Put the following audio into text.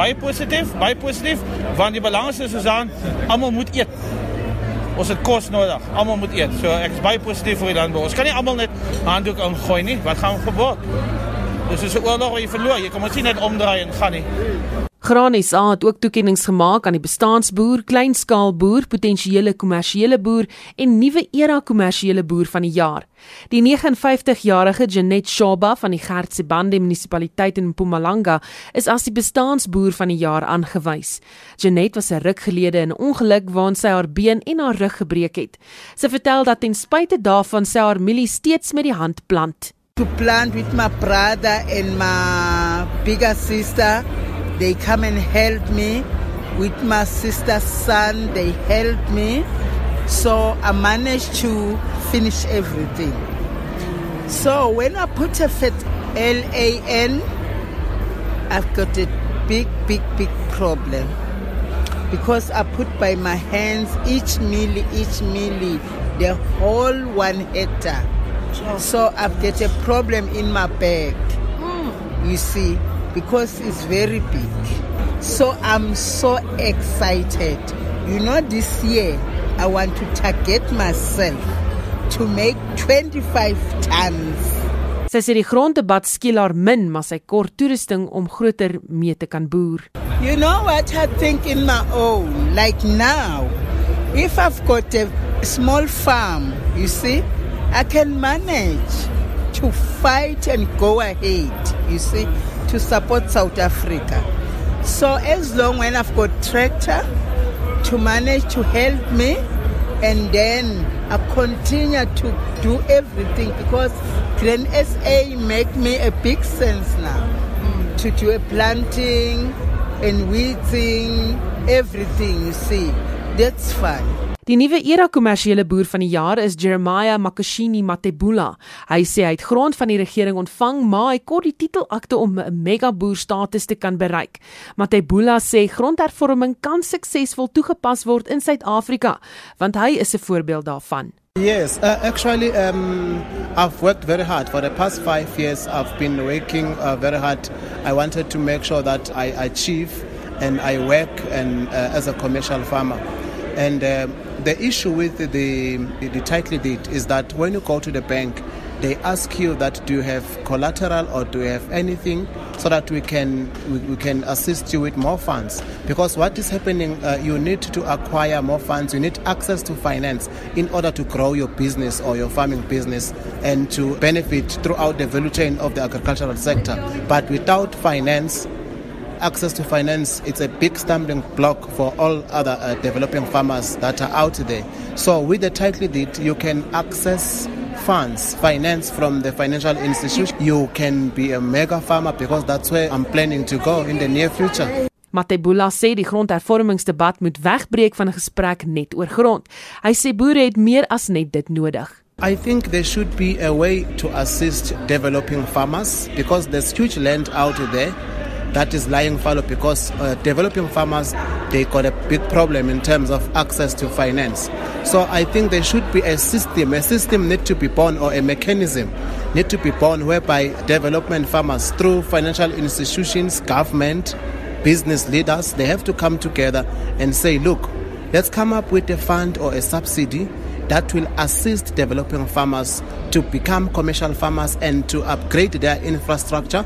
baie positief, baie positief want die balans is gesaan almal moet eet. Ons het kos nodig. Almal moet eet. So ek is baie positief vir die landbou. Ons kan nie almal net handdoek ingooi nie. Wat gaan gebeur? Dis is 'n oorlog wat jy verloor. Jy kan mos nie net omdraai en gaan nie. Graan SA het ook toekenninge gemaak aan die bestaansboer, kleinskaalboer, potensiële kommersiële boer en nuwe era kommersiële boer van die jaar. Die 59-jarige Janet Shaba van die Gertsebande munisipaliteit in Mpumalanga is as die bestaansboer van die jaar aangewys. Janet was 'n ruk gelede in 'n ongeluk waarin sy haar been en haar rug gebreek het. Sy vertel dat ten spyte daarvan sy haar mielie steeds met die hand plant. To plant with my brother and my bigger sister They come and help me. With my sister's son, they helped me. So I managed to finish everything. So when I put a fit L A N, I've got a big, big, big problem. Because I put by my hands each milli, each milli, the whole one hectare. So I've got a problem in my back. Hmm. You see because it's very big. So I'm so excited. You know, this year I want to target myself to make 25 tons. Sy sê die gronddebat skiel haar min, maar sy kort toerusting om groter mee te kan boer. You know what I think in my own, like now, if I've got a small farm, you see, I can manage to fight and go ahead, you see. To support South Africa. So as long when I've got tractor to manage to help me and then I continue to do everything because Glen SA make me a big sense now to do a planting and weeding, everything you see. That's fun. Die nuwe era kommersiële boer van die jaar is Jeremiah Makashini Matebula. Hy sê hy het grond van die regering ontvang, maar hy kort die titelakte om 'n mega boer status te kan bereik. Matebula sê grondhervorming kan suksesvol toegepas word in Suid-Afrika, want hy is 'n voorbeeld daarvan. Yes, uh, actually, um, I've worked very hard for the past five years. I've been working uh, very hard. I wanted to make sure that I achieve and I work and uh, as a commercial farmer. And uh, the issue with the, the, the title deed is that when you go to the bank, they ask you that do you have collateral or do you have anything so that we can we, we can assist you with more funds? Because what is happening uh, you need to acquire more funds. You need access to finance in order to grow your business or your farming business and to benefit throughout the value chain of the agricultural sector. But without finance access to finance it's a big stumbling block for all other uh, developing farmers that are out there. So with the title deed, you can access funds, finance from the financial institution. You can be a mega farmer because that's where I'm planning to go in the near future. Matebula sê die grondhervormingsdebat moet wegbreek van 'n gesprek net oor grond. Hy sê boere het meer as net dit nodig. I think there should be a way to assist developing farmers because there's huge land out there that is lying fallow because uh, developing farmers they got a big problem in terms of access to finance. So i think there should be a system a system need to be born or a mechanism need to be born whereby development farmers through financial institutions government business leaders they have to come together and say look let's come up with a fund or a subsidy that will assist developing farmers to become commercial farmers and to upgrade their infrastructure